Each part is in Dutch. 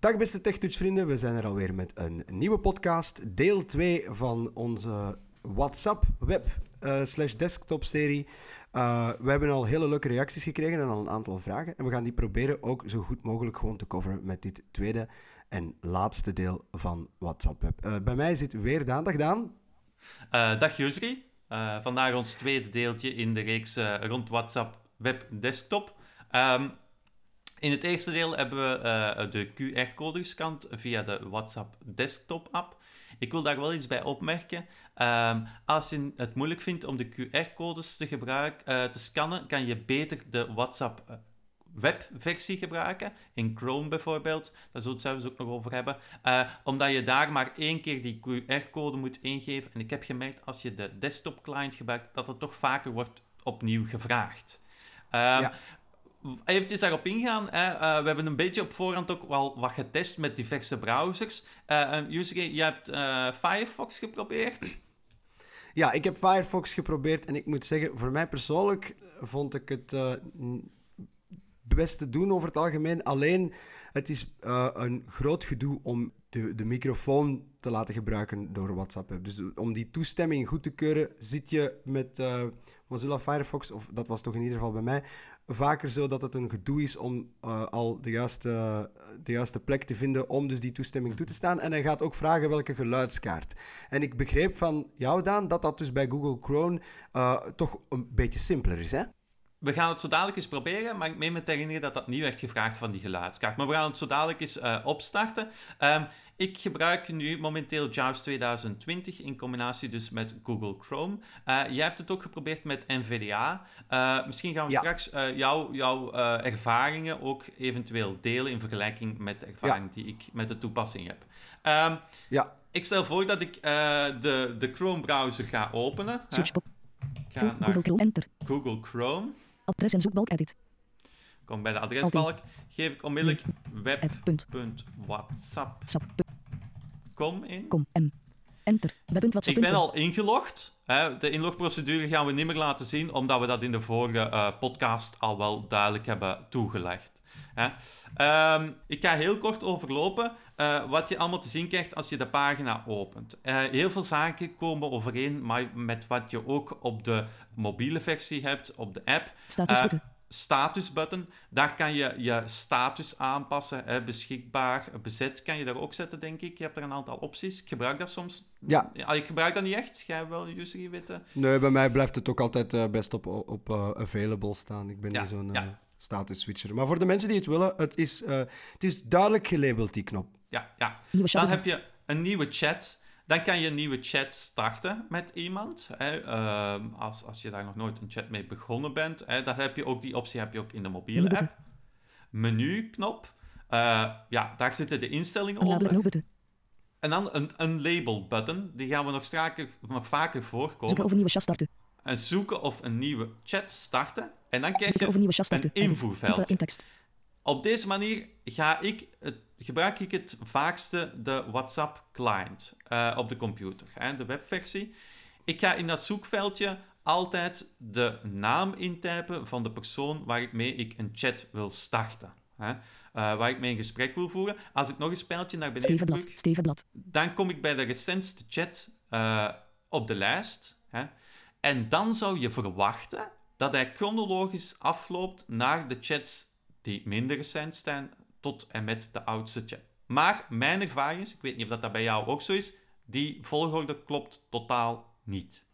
Dag beste TechTouch vrienden, we zijn er alweer met een nieuwe podcast, deel 2 van onze WhatsApp web uh, slash desktop serie. Uh, we hebben al hele leuke reacties gekregen en al een aantal vragen. En we gaan die proberen ook zo goed mogelijk gewoon te coveren met dit tweede en laatste deel van WhatsApp web. Uh, bij mij zit weer Daan. Dag Daan. dag Jusri. vandaag ons tweede deeltje in de reeks rond WhatsApp web desktop. Um, in het eerste deel hebben we uh, de QR-code gescand via de WhatsApp desktop-app. Ik wil daar wel iets bij opmerken. Um, als je het moeilijk vindt om de QR-codes te, gebruiken, uh, te scannen, kan je beter de WhatsApp uh, webversie gebruiken. In Chrome bijvoorbeeld. Daar zullen we het zelfs ook nog over hebben. Omdat je daar maar één keer die QR-code moet ingeven. En ik heb gemerkt, als je de desktop-client gebruikt, dat het toch vaker wordt opnieuw gevraagd. Um, ja eventjes daarop ingaan. Hè. Uh, we hebben een beetje op voorhand ook wel wat getest met diverse browsers. Uh, Yusuke, je hebt uh, Firefox geprobeerd. Ja, ik heb Firefox geprobeerd en ik moet zeggen, voor mij persoonlijk vond ik het best te doen over het algemeen. Alleen, het is een groot gedoe om de, de microfoon te laten gebruiken door WhatsApp. Dus om die toestemming goed te keuren, zit je met Mozilla Firefox, of dat was toch in ieder geval bij mij, vaker zo dat het een gedoe is om uh, al de juiste, de juiste plek te vinden om dus die toestemming toe te staan. En hij gaat ook vragen welke geluidskaart. En ik begreep van jou, Daan, dat dat dus bij Google Chrome uh, toch een beetje simpeler is, hè? We gaan het zo dadelijk eens proberen, maar ik meen me te herinneren dat dat niet werd gevraagd van die geluidskaart. Maar we gaan het zo dadelijk eens uh, opstarten. Um, ik gebruik nu momenteel JAWS 2020 in combinatie dus met Google Chrome. Uh, jij hebt het ook geprobeerd met NVDA. Uh, misschien gaan we straks jouw jou, ervaringen ook eventueel delen in vergelijking met de ervaring die ik met de toepassing heb. Um, ja. Ik stel voor dat ik de, de Chrome-browser ga openen. Ik ga naar Google Chrome, enter. Google Chrome. Adres en zoekbalk edit. Kom bij de adresbalk. Geef ik onmiddellijk web.whatsapp.com in. Kom en enter. Ik ben al ingelogd. De inlogprocedure gaan we niet meer laten zien, omdat we dat in de vorige uh, podcast al wel duidelijk hebben toegelegd. Um, ik ga heel kort overlopen uh, wat je allemaal te zien krijgt als je de pagina opent. Uh, heel veel zaken komen overeen met wat je ook op de mobiele versie hebt, op de app. Statusbutton. Uh, statusbutton, daar kan je je status aanpassen, hè, beschikbaar, bezet kan je daar ook zetten, denk ik. Je hebt er een aantal opties. Ik gebruik dat soms. Ja. ja ik gebruik dat niet echt. Jij wel, Jusri, weten? Nee, bij mij blijft het ook altijd best op, op available staan. Ik ben ja, niet zo'n... Ja status switcher. Maar voor de mensen die het willen, het is, uh, het is duidelijk gelabeld, die knop. Ja, ja. Dan heb je een nieuwe chat. Dan kan je een nieuwe chat starten met iemand. Hè. Uh, als, als je daar nog nooit een chat mee begonnen bent. Hè. Dan heb je ook die optie heb je ook in de mobiele app. Menu-knop. Uh, ja, daar zitten de instellingen op. En dan een, een label-button. Die gaan we nog, straker, nog vaker voorkomen. Zoeken een nieuwe chat starten. En zoeken of een nieuwe chat starten. En dan krijg je een invoerveld. Op deze manier ga ik het, gebruik ik het vaakste de WhatsApp client uh, op de computer, hè, de webversie. Ik ga in dat zoekveldje altijd de naam intypen van de persoon waarmee ik een chat wil starten. Hè, uh, waar ik mee een gesprek wil voeren. Als ik nog een spijltje naar beneden druk, Stevenblad. dan kom ik bij de recentste chat uh, op de lijst. Hè, en dan zou je verwachten dat hij chronologisch afloopt naar de chats die minder recent zijn, tot en met de oudste chat. Maar mijn ervaring is, ik weet niet of dat, bij jou ook zo is, die volgorde klopt totaal niet.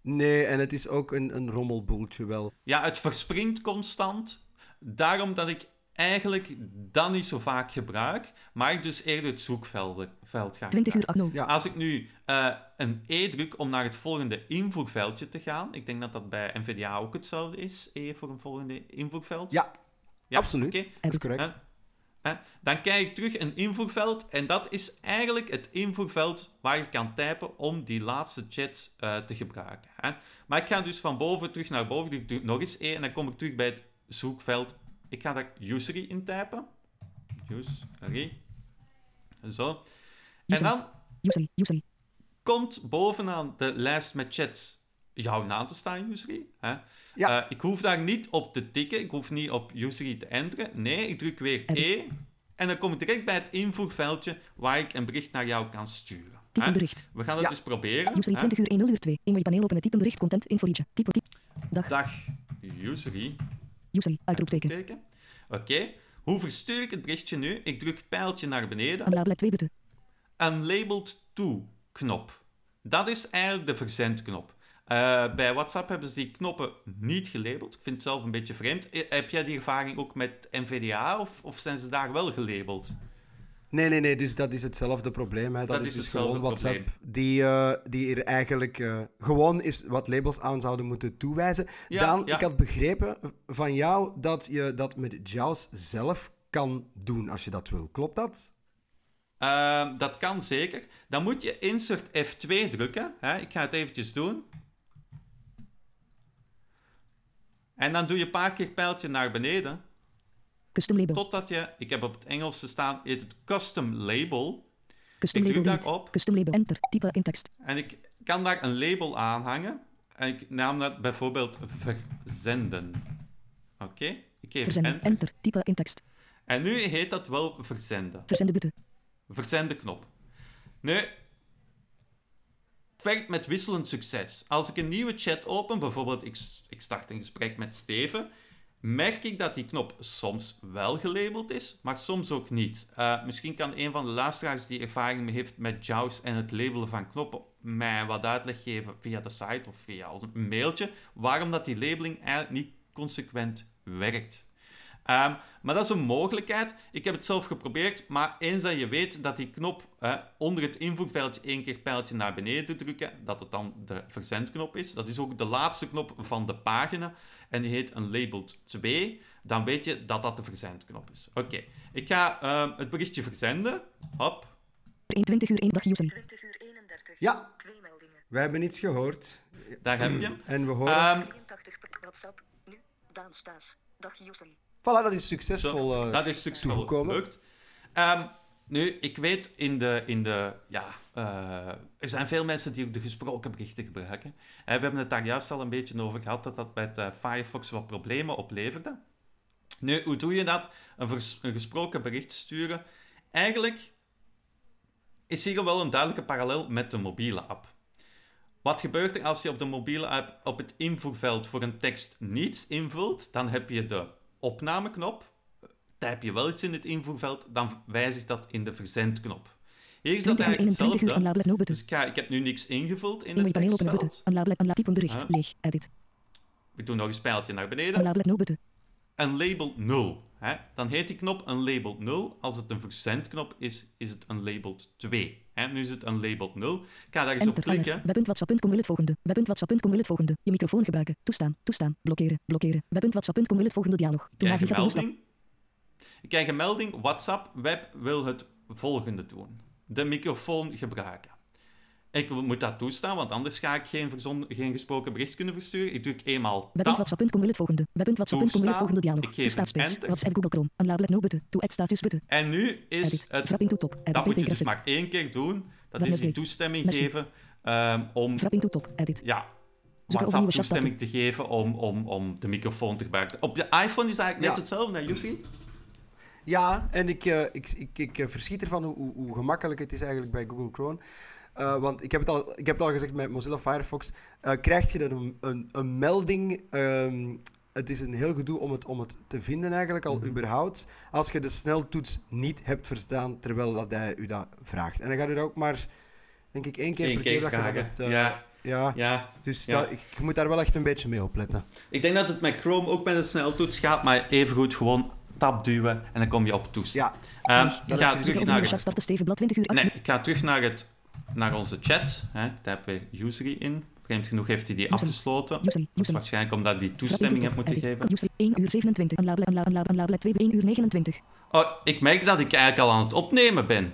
Nee, en het is ook een, een rommelboeltje wel. Ja, het verspringt constant. Daarom dat ik eigenlijk dat niet zo vaak gebruik, maar ik dus eerder het zoekveld veld ga 20 uur ja. Als ik nu uh, een E druk om naar het volgende invoerveldje te gaan, ik denk dat dat bij NVDA ook hetzelfde is, E voor een volgende invoerveld. Ja, ja absoluut. Okay. Dat is correct. Uh, uh, dan krijg ik terug een invoerveld en dat is eigenlijk het invoerveld waar je kan typen om die laatste chat te gebruiken. Hè. Maar ik ga dus van boven terug naar boven, ik doe nog eens E en dan kom ik terug bij het zoekveld ik ga daar usery intypen. Usery. Zo. En dan usery, usery. komt bovenaan de lijst met chats jouw naam te staan, usery. Hè? Ja. Uh, ik hoef daar niet op te tikken. Ik hoef niet op usery te enteren. Nee, ik druk weer E. En dan kom ik direct bij het invoerveldje waar ik een bericht naar jou kan sturen. Type hè. een bericht. We gaan het Ja. dus proberen. Usery hè. 20 uur 1 0 uur 2. In je paneel openen. Type een bericht. Content. Info. Type type. Dag. Dag, usery. Usery. Uitroepteken. Teken. Oké. Hoe verstuur ik het berichtje nu? Ik druk pijltje naar beneden. Een label 2 button. Een labeled to knop. Dat is eigenlijk de verzendknop. Eh, bij WhatsApp hebben ze die knoppen niet gelabeld. Ik vind het zelf een beetje vreemd. Eh, Heb jij die ervaring ook met NVDA of, of zijn ze daar wel gelabeld? Nee, nee, nee, dus dat is hetzelfde probleem. Hè. Dat, Dat is, dus hetzelfde gewoon WhatsApp probleem. die, eh, die er eigenlijk eh, gewoon is wat labels aan zouden moeten toewijzen. Ja, ja. ik had begrepen van jou dat je dat met JAWS zelf kan doen als je dat wil. Klopt dat? Ehm, dat kan zeker. Dan moet je insert F2 drukken. Hè? Ik ga het eventjes doen. En dan doe je een paar keer pijltje naar beneden. Custom label. Totdat je, ik heb op het Engels staan, heet het custom label. Custom ik druk label. delete. daarop. Custom label. Enter. Type in tekst. En ik kan daar een label aan hangen. En ik naam dat bijvoorbeeld verzenden. Oké, ik geef Verzenden. enter. Enter. Type in tekst. En nu heet dat wel verzenden. Verzenden button. Verzenden knop. Nu, het werkt met wisselend succes. Als ik een nieuwe chat open, bijvoorbeeld ik, ik start een gesprek met Steven, merk ik dat die knop soms wel gelabeld is, maar soms ook niet. Eh, misschien kan een van de luisteraars die ervaring heeft met JAWS en het labelen van knoppen mij wat uitleg geven via de site of via een mailtje, waarom dat die labeling eigenlijk niet consequent werkt. Ehm, maar dat is een mogelijkheid. Ik heb het zelf geprobeerd, maar eens dat je weet dat die knop eh, onder het invoerveldje één keer pijltje naar beneden te drukken, dat het dan de verzendknop is. Dat is ook de laatste knop van de pagina en die heet een labeled 2. Dan weet je dat dat de verzendknop is. Oké, ik ga ehm, het berichtje verzenden. Hop. 21 uur 1 dag Usery. 20 uur 31. Ja. Twee meldingen. Wij hebben iets gehoord. Daar heb je hem. En we horen... Ehm, 83 per WhatsApp. Nu. Daan Staes. Dag Usery. Voilà, dat is succesvol Zo, eh, dat is succesvol gelukt. Ehm, nu, ik weet in de... In de ja, eh, er zijn veel mensen die ook de gesproken berichten gebruiken. Eh, we hebben het daar juist al een beetje over gehad, dat dat met Firefox wat problemen opleverde. Nu, hoe doe je dat? Een, vers- een gesproken bericht sturen. Eigenlijk is hier wel een duidelijke parallel met de mobiele app. Wat gebeurt er als je op de mobiele app op het invoerveld voor een tekst niets invult? Dan heb je de opnameknop. Typ je wel iets in het invoerveld, dan wijzigt dat in de verzendknop. Hier is dat 20 uur eigenlijk 21 uur. Een hetzelfde. Dus ik, ga- ik heb nu niks ingevuld in het tekstveld. Bericht. Leeg. Edit. Ik doe nog een spijltje naar beneden. Een label 0. Hè? Dan heet die knop een label 0. Als het een verzendknop is, is het een label 2. Hè? Nu is het een label 0. Ik ga daar eens op klikken. Web.whatsapp.com wil het volgende. Web.whatsapp.com wil het volgende. Je microfoon gebruiken. Toestaan. Toestaan. Blokkeren. Blokkeren. Web.whatsapp.com wil het volgende dialoog. Ik krijg een melding. Ik krijg een melding. WhatsApp Web wil het volgende doen. De microfoon gebruiken. Ik moet dat toestaan, want anders ga ik geen, verzon- geen gesproken bericht kunnen versturen. Ik druk eenmaal tab. Web.whatsapp.com wil het volgende. Web.whatsapp.com wil het volgende dialoog. Ik geef Toestaan een space. enter. WhatsApp Google Chrome. Een label no button. To add status button. En nu is Edit. het... Wrapping to top. Edit. Dat moet je dus maar één keer doen. Dat is die toestemming Messi. geven ehm, om Wrapping to top. Edit. ja, WhatsApp toestemming te geven om, om, om de microfoon te gebruiken. Op je iPhone is eigenlijk net Ja. hetzelfde, hè, Jussi? Ja, en ik, eh, ik, ik, ik verschiet ervan hoe, hoe gemakkelijk het is eigenlijk bij Google Chrome. Eh, want ik heb, het al, ik heb het al gezegd met Mozilla Firefox. eh krijg je dan een, een, een melding. ehm, het is een heel gedoe om het, om het te vinden eigenlijk, al Mhm. überhaupt. Als je de sneltoets niet hebt verstaan terwijl dat hij u dat vraagt. En dan gaat u dat ook maar, denk ik, één keer Eén per keer keer dat je dat hebt. eh, ja, ja. ja. Dus Ja. dat- ik, je moet daar wel echt een beetje mee opletten. Ik denk dat het met Chrome ook met een sneltoets gaat, maar evengoed gewoon tab duwen en dan kom je op toestaan. Ja, Ehm, ik ga dus terug naar het chat starten. Steven Blad 20 uur. Nee, ik ga terug naar, het, naar onze chat. Hè. Ik typ weer usery in. Vreemd genoeg heeft hij die Usery. afgesloten. Usery. Usery. waarschijnlijk omdat hij toestemming heeft moeten geven. Usery. 1 uur 27. Een label. Een label. Een label. Een label 2. 1 uur 29. Oh, ik merk dat ik eigenlijk al aan het opnemen ben.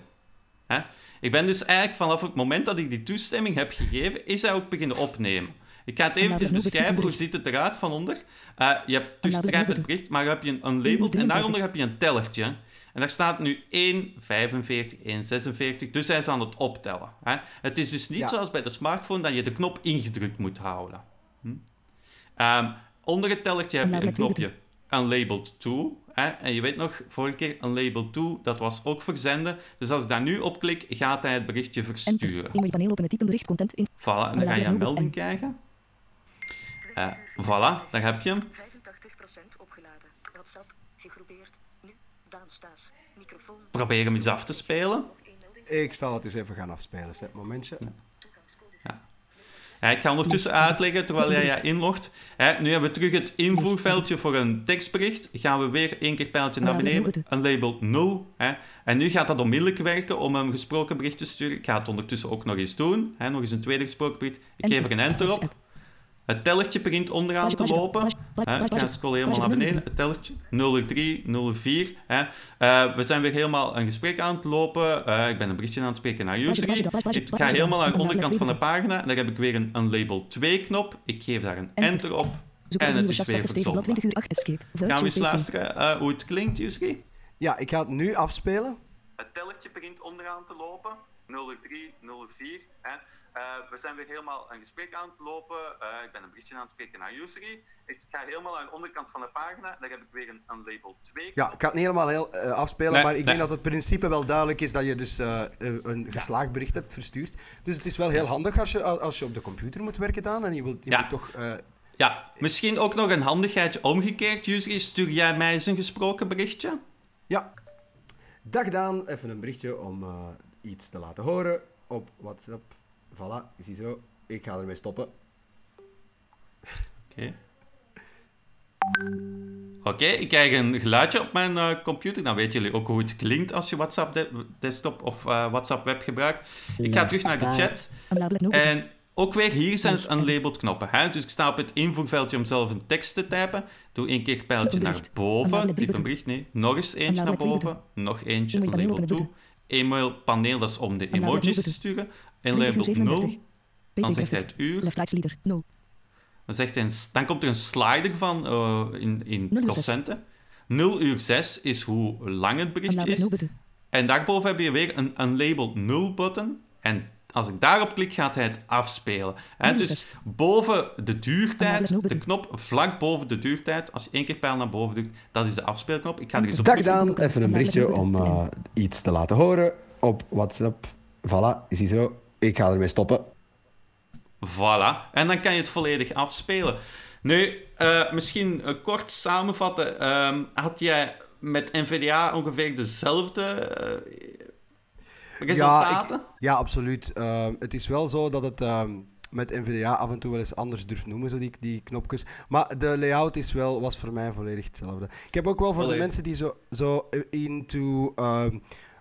Hè? Ik ben dus eigenlijk vanaf het moment dat ik die toestemming heb gegeven, is hij ook beginnen opnemen. Ik ga het eventjes beschrijven, hoe ziet het eruit van onder. Eh, je hebt dus het bericht. maar heb je een, label en 33. daaronder heb je een tellertje. En daar staat nu 1,45, 1,46, dus hij is aan het optellen. Hè? Het is dus niet Ja. zoals bij de smartphone dat je de knop ingedrukt moet houden. Hm? Ehm, onder het tellertje heb je een knopje Unlabeled to. Hè? En je weet nog, vorige keer een label to, dat was ook verzenden. Dus als ik daar nu op klik, gaat hij het berichtje Enter. versturen. In paneel openen type bericht content in. Voilà, en dan ga je een melding krijgen. Eh, voilà, daar heb je hem. 85% opgeladen. WhatsApp, gegroepeerd. Nu, Daan Staes. Microfoon. Probeer hem eens af te spelen. Ik zal het eens even gaan afspelen. Zet momentje. Ja, ik ga ondertussen uitleggen terwijl jij je inlogt. Hè, nu hebben we terug het invoerveldje voor een tekstbericht. Gaan we weer één keer pijltje naar beneden. Een label 0. Hè. En nu gaat dat onmiddellijk werken om een gesproken bericht te sturen. Ik ga het ondertussen ook nog eens doen. Hè, nog eens een tweede gesproken bericht. Ik geef er een enter op. Het tellertje begint onderaan te lopen. Hè, ik ga scrollen helemaal naar beneden. Het tellertje 03, 04. Hè. Eh, we zijn weer helemaal een gesprek aan het lopen. Eh, ik ben een berichtje aan het spreken naar Usery. Ik ga helemaal naar de onderkant van de pagina. Daar heb ik weer een, een label 2 knop. Ik geef daar een enter op. En het is weer verzonden. 20 uur 8 escape. Gaan we eens luisteren eh, hoe het klinkt, Usery? Ja, ik ga het nu afspelen. Het tellertje begint onderaan te lopen. 03, 04. Hè. Eh, we zijn weer helemaal een gesprek aan het lopen. Eh, ik ben een berichtje aan het spreken naar Usery. Ik ga helemaal naar de onderkant van de pagina. Daar heb ik weer een, een label 2. Ja, ik ga het niet helemaal heel, eh, afspelen, Nee, maar ik nee. denk dat het principe wel duidelijk is dat je dus eh, een- een geslaagd bericht hebt verstuurd. Dus het is wel heel handig als je, als je op de computer moet werken dan en je wilt je Ja. toch... eh, Ja, misschien ook nog een handigheidje omgekeerd. Usery, stuur jij mij eens een gesproken berichtje? ja. Dag Daan, even een berichtje om eh, iets te laten horen op WhatsApp. Voilà, ziezo. Ik ga ermee stoppen. Oké. Oké, ik krijg een geluidje op mijn eh, computer. Dan weten jullie ook hoe het klinkt als je WhatsApp de- desktop of eh, WhatsApp web gebruikt. Ik ga terug naar de chat. En ook weer hier zijn het unlabeled knoppen. Hè? Dus ik sta op het invoerveldje om zelf een tekst te typen. Doe één keer pijltje naar boven. Typ een bericht, nee. Nog eens eentje naar boven. Nog eentje, label toe. E-mail paneel, dat is om de emojis te sturen. 20 uur Inlabeled 0. 37. Dan zegt hij het uur. Left right leader 0. Dan, zegt hij een, dan komt er een slider van eh, in, in procenten. 0 uur 6 is hoe lang het berichtje label is. En daarboven heb je weer een, een label 0 button. En als ik daarop klik, gaat hij het afspelen. Hè, Nul dus boven de Een duurtijd, de knop vlak boven de duurtijd, als je één keer pijl naar boven drukt, dat is de afspeelknop. Ik ga er eens op Dag. Daan, even een berichtje om eh, iets te laten horen op WhatsApp. Voilà, ziezo. Ik ga ermee stoppen. Voilà. En dan kan je het volledig afspelen. Nu, eh, misschien eh, kort samenvatten. Ehm, had jij met NVDA ongeveer dezelfde ik- ja, absoluut. Ehm, het is wel zo dat het ehm, met NVDA af en toe wel eens anders durft noemen, zo die, die knopjes. Maar de layout is wel, was voor mij volledig hetzelfde. Ik heb ook wel voor de mensen die zo, zo into ehm,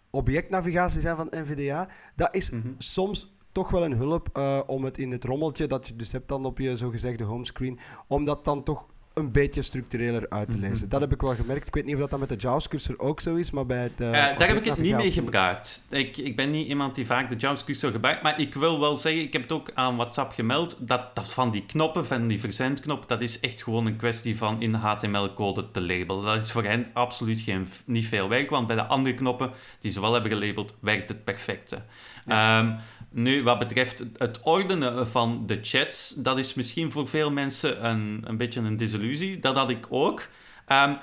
objectnavigatie zijn van NVDA, dat is Mhm. soms toch wel een hulp eh, om het in het rommeltje dat je dus hebt dan op je zogezegde homescreen, om dat dan toch een beetje structureler uit te Mhm. lezen. Dat heb ik wel gemerkt. Ik weet niet of dat, dan met de JavaScript ook zo is, maar bij het... eh, Eh, daar heb ik het niet mee gebruikt. Ik, ik ben niet iemand die vaak de JavaScript zo gebruikt, maar ik wil wel zeggen, ik heb het ook aan WhatsApp gemeld, dat, dat van die knoppen, van die verzendknop, dat is echt gewoon een kwestie van in HTML-code te labelen. Dat is voor hen absoluut geen, niet veel werk, want bij de andere knoppen die ze wel hebben gelabeld, werkt het perfecte. Ehm, nu, wat betreft het ordenen van de chats, dat is misschien voor veel mensen een, een beetje een disillusie. Dat had ik ook. Ehm,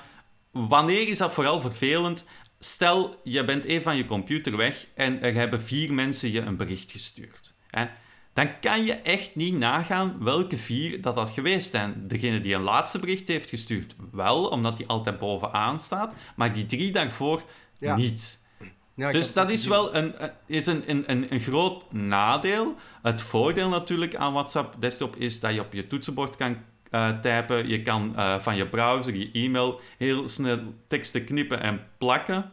wanneer is dat vooral vervelend? Stel, je bent even van je computer weg en er hebben vier mensen je een bericht gestuurd. Hè? Dan kan je echt niet nagaan welke vier dat dat geweest zijn. Degene die een laatste bericht heeft gestuurd, wel, omdat die altijd bovenaan staat. Maar die drie daarvoor Ja. niet. Ja, Dus dat is wel een, een- is een, een, een, groot nadeel. Het voordeel natuurlijk aan WhatsApp Desktop is dat je op je toetsenbord kan eh, typen. Je kan eh, van je browser, je e-mail, heel snel teksten knippen en plakken.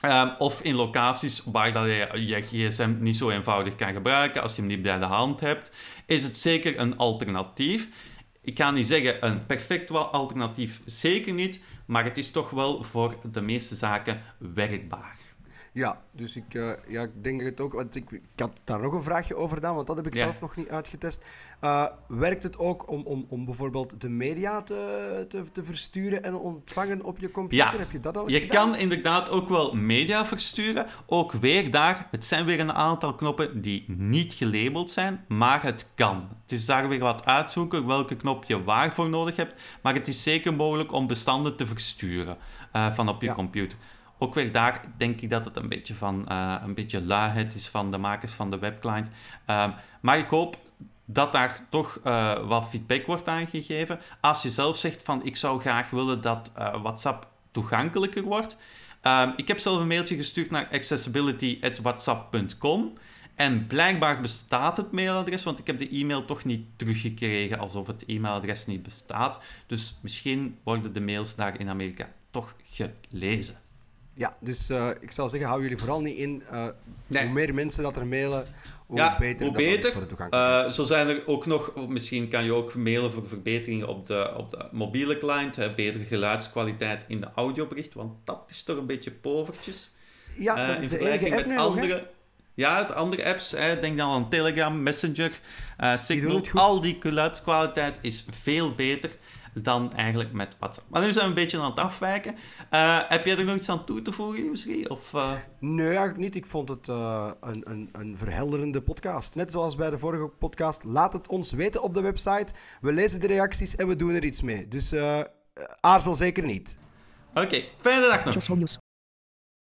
Ehm, of in locaties waar dat je je gsm niet zo eenvoudig kan gebruiken, als je hem niet bij de hand hebt, is het zeker een alternatief. Ik ga niet zeggen een perfect wel alternatief, zeker niet, maar het is toch wel voor de meeste zaken werkbaar. Ja, dus ik, eh, ja, ik denk het ook, want ik, ik had daar nog een vraagje over gedaan, want dat heb ik Ja. zelf nog niet uitgetest. Eh, werkt het ook om, om, om bijvoorbeeld de media te, te, te versturen en ontvangen op je computer? Ja. Heb je dat al eens Je gedaan? kan inderdaad ook wel media versturen. Ook weer daar, het zijn weer een aantal knoppen die niet gelabeld zijn, maar het kan. Het is daar weer wat uitzoeken welke knop je waarvoor nodig hebt, maar het is zeker mogelijk om bestanden te versturen eh, van op je Ja. computer. Ook weer daar denk ik dat het een beetje van eh, een beetje luiheid is van de makers van de webclient. Ehm, maar ik hoop dat daar toch eh, wat feedback wordt aangegeven. Als je zelf zegt van ik zou graag willen dat eh, WhatsApp toegankelijker wordt. Ehm, ik heb zelf een mailtje gestuurd naar accessibility.whatsapp.com. En blijkbaar bestaat het mailadres, want ik heb de e-mail toch niet teruggekregen alsof het e-mailadres niet bestaat. Dus misschien worden de mails daar in Amerika toch gelezen. Ja, dus eh, ik zou zeggen, hou jullie vooral niet in. eh, Nee. Hoe meer mensen dat er mailen, hoe ja, beter hoe dat beter. voor de toegankelijkheid. Eh, zo zijn er ook nog, misschien kan je ook mailen voor verbeteringen op de, op de mobiele client, hè, betere geluidskwaliteit in de audiobericht, want dat is toch een beetje povertjes. ja, dat in is de vergelijking met hè? andere, ja, de andere apps, hè, denk dan aan Telegram, Messenger, Signal, al die geluidskwaliteit is veel beter dan eigenlijk met WhatsApp. Maar nu zijn we een beetje aan het afwijken. Eh, heb jij er nog iets aan toe te voegen, misschien? Of, eh, Nee, eigenlijk niet. Ik vond het eh, een, een, een verhelderende podcast. Net zoals bij de vorige podcast. Laat het ons weten op de website. We lezen de reacties en we doen er iets mee. Dus eh, aarzel zeker niet. Oké, fijne dag nog.